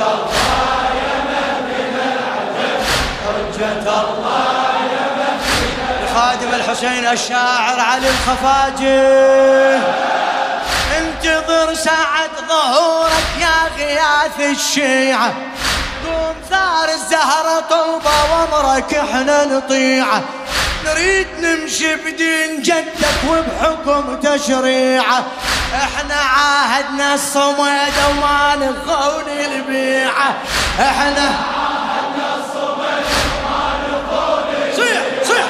الله حجة الله الحسين الشاعر علي الخفاجي. انتظر ساعة ظهورك يا غياث الشيعة. قوم ثار الزهرة طوبة وامرك إحنا نطيعه نريد نمشي بدين جدك وبحكم تشريعة. إحنا عاهدنا الصمد وما نخون البيعة. إحنا عاهدنا الصمد وما نخون صيح صيح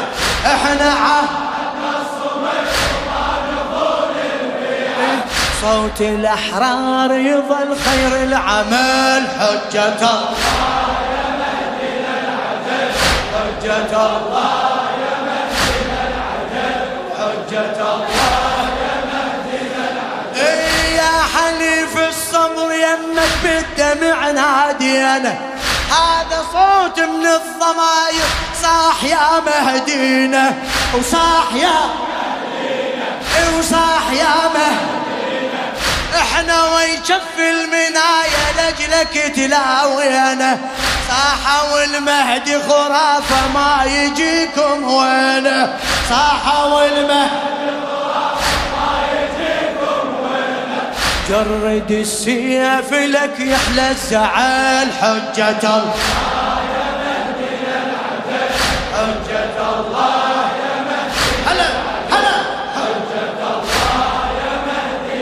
إحنا عاهدنا الصمد وما نخون البيعة. صوت الأحرار يظل خير العمل. حجة الله يا مهدنا العدل حجة الله حجة الله يمك بالدمع نادينا هذا صوت من الضماير صاح يا مهدينا. وصاح يا مهدينا. وصاح يا مهدينا. إحنا ويشف المنايا لأجلك تلاوينا. صاحة والمهدي خرافة ما يجيكم وينه صاحة والمهدي جرد السيف لك يحلى الزعل حجة الله. يا مهدي حجة الله يا مهدي. حجة الله يا مهدي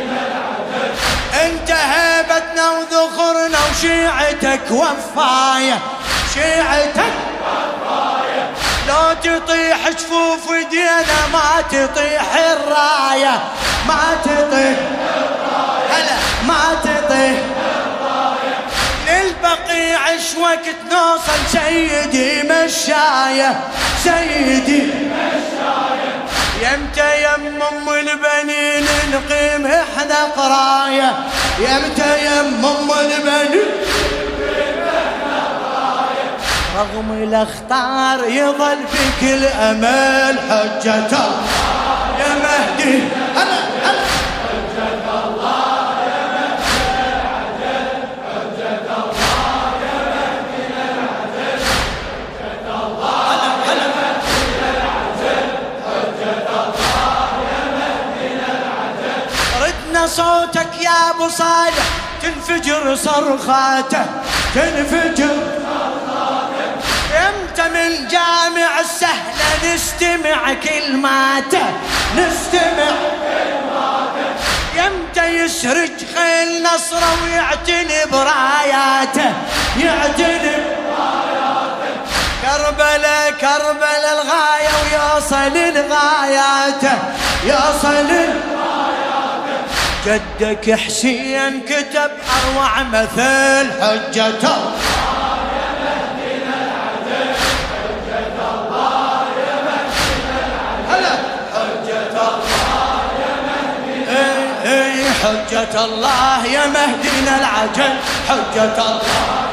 انت هيبتنا وشيعتك وفاية شيعتك وفاية. لو تطيح جفوف دينا ما تطيح الراية. وقت نوصل سيدي مشاية سيدي مشاية. يمتى يم ام البنين نقيم إحنا قراية. يمتى يم ام البنين رغم الأخطار يظل في كل أمل الله يا مهدي هلا. صوتك يا أبو صالح. تنفجر صرخاته. تنفجر إمتى من جامع السهلة نستمع كلماته. نستمع كلماته. يمتى يسرج خيل نصره ويعتني براياته يعتني براياته كربلاء كربلاء الغاية ويوصل لغاياته يوصل لغاياته جدك حسين كتب أروع مثل حجته حجة الله يا مهدينا العجل حجة الله.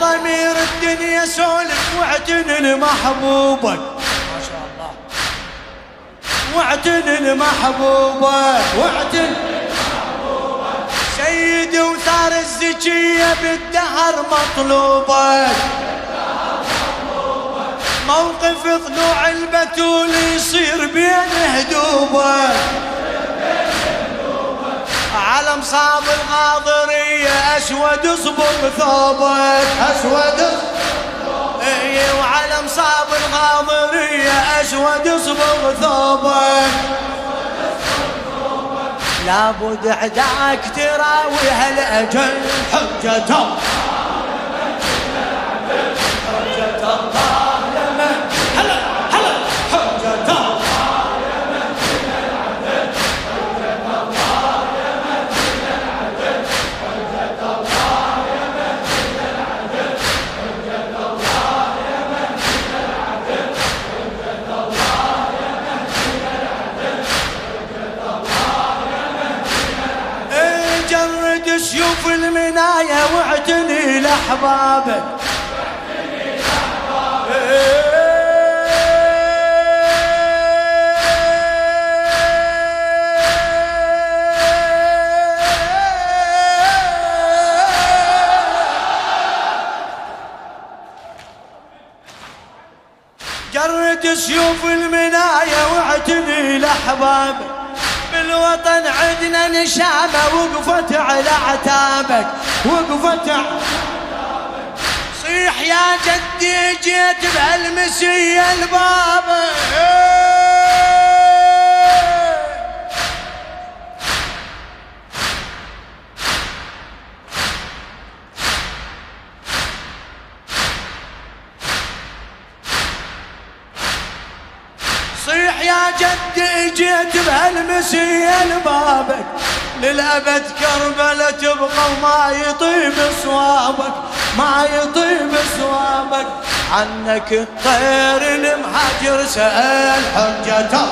ضمير الدنيا سولف واعتن محبوبك ما شاء الله. واعتن محبوبك واعتن سيدي وثار الزكية بالدهر مطلوبك موقف ضلوع البتول يصير بين هدوبك علم صاب الغاضرية. أسود اصبغ ثوبك. أسود اي وعلم مصاب الغاضرية. أسود صبغ ثوبك. لابد عداك تراوي هالأجل حجة حجة لأحبابك جرد سيوف المناية واعتني لأحبابك. بالوطن عندنا نشامة وقفت على عتابك. وقفت على صيح يا جدي جيت بهالمسية الباب. صيح يا جدي جيت بهالمسية لبابك للأبد كربلة تبقى وما يطيب صوابك. ما يطيب صوابك عنك الطير المهاجر سأل حجته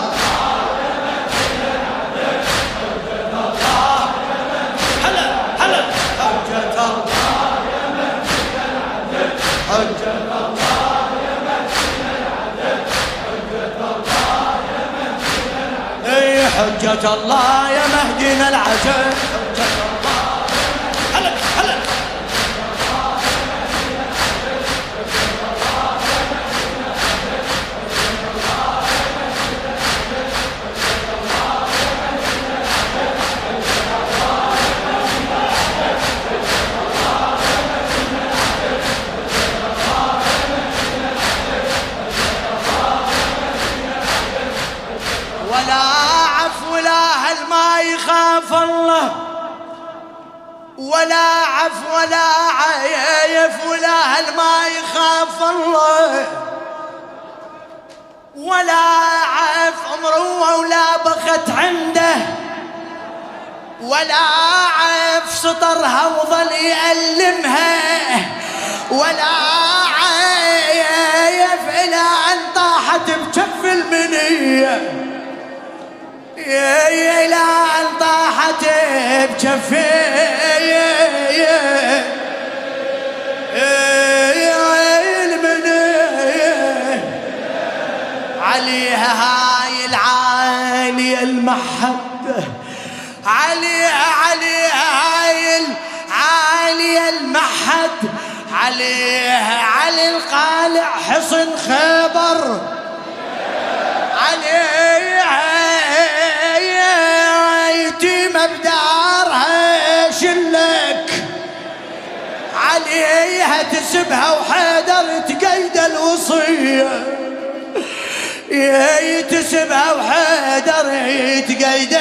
حجة الله. حجة حجة الله يا مهدينا العجل. ولا عف ولا عيف ولا هل ما يخاف الله. ولا عف عمره ولا بخت عنده. ولا عف سطرها وظل يألمها. ولا عيف إلى أن طاحت بكف المنية. يا يا لا طاحت بجفي عليها هاي العالية المحبة عليها عليها هاي العالية المحد عليها علي القالع حصن خبر عليها تسبها وحيدر تقيد الوصية. يتسبها وحيدر تقيد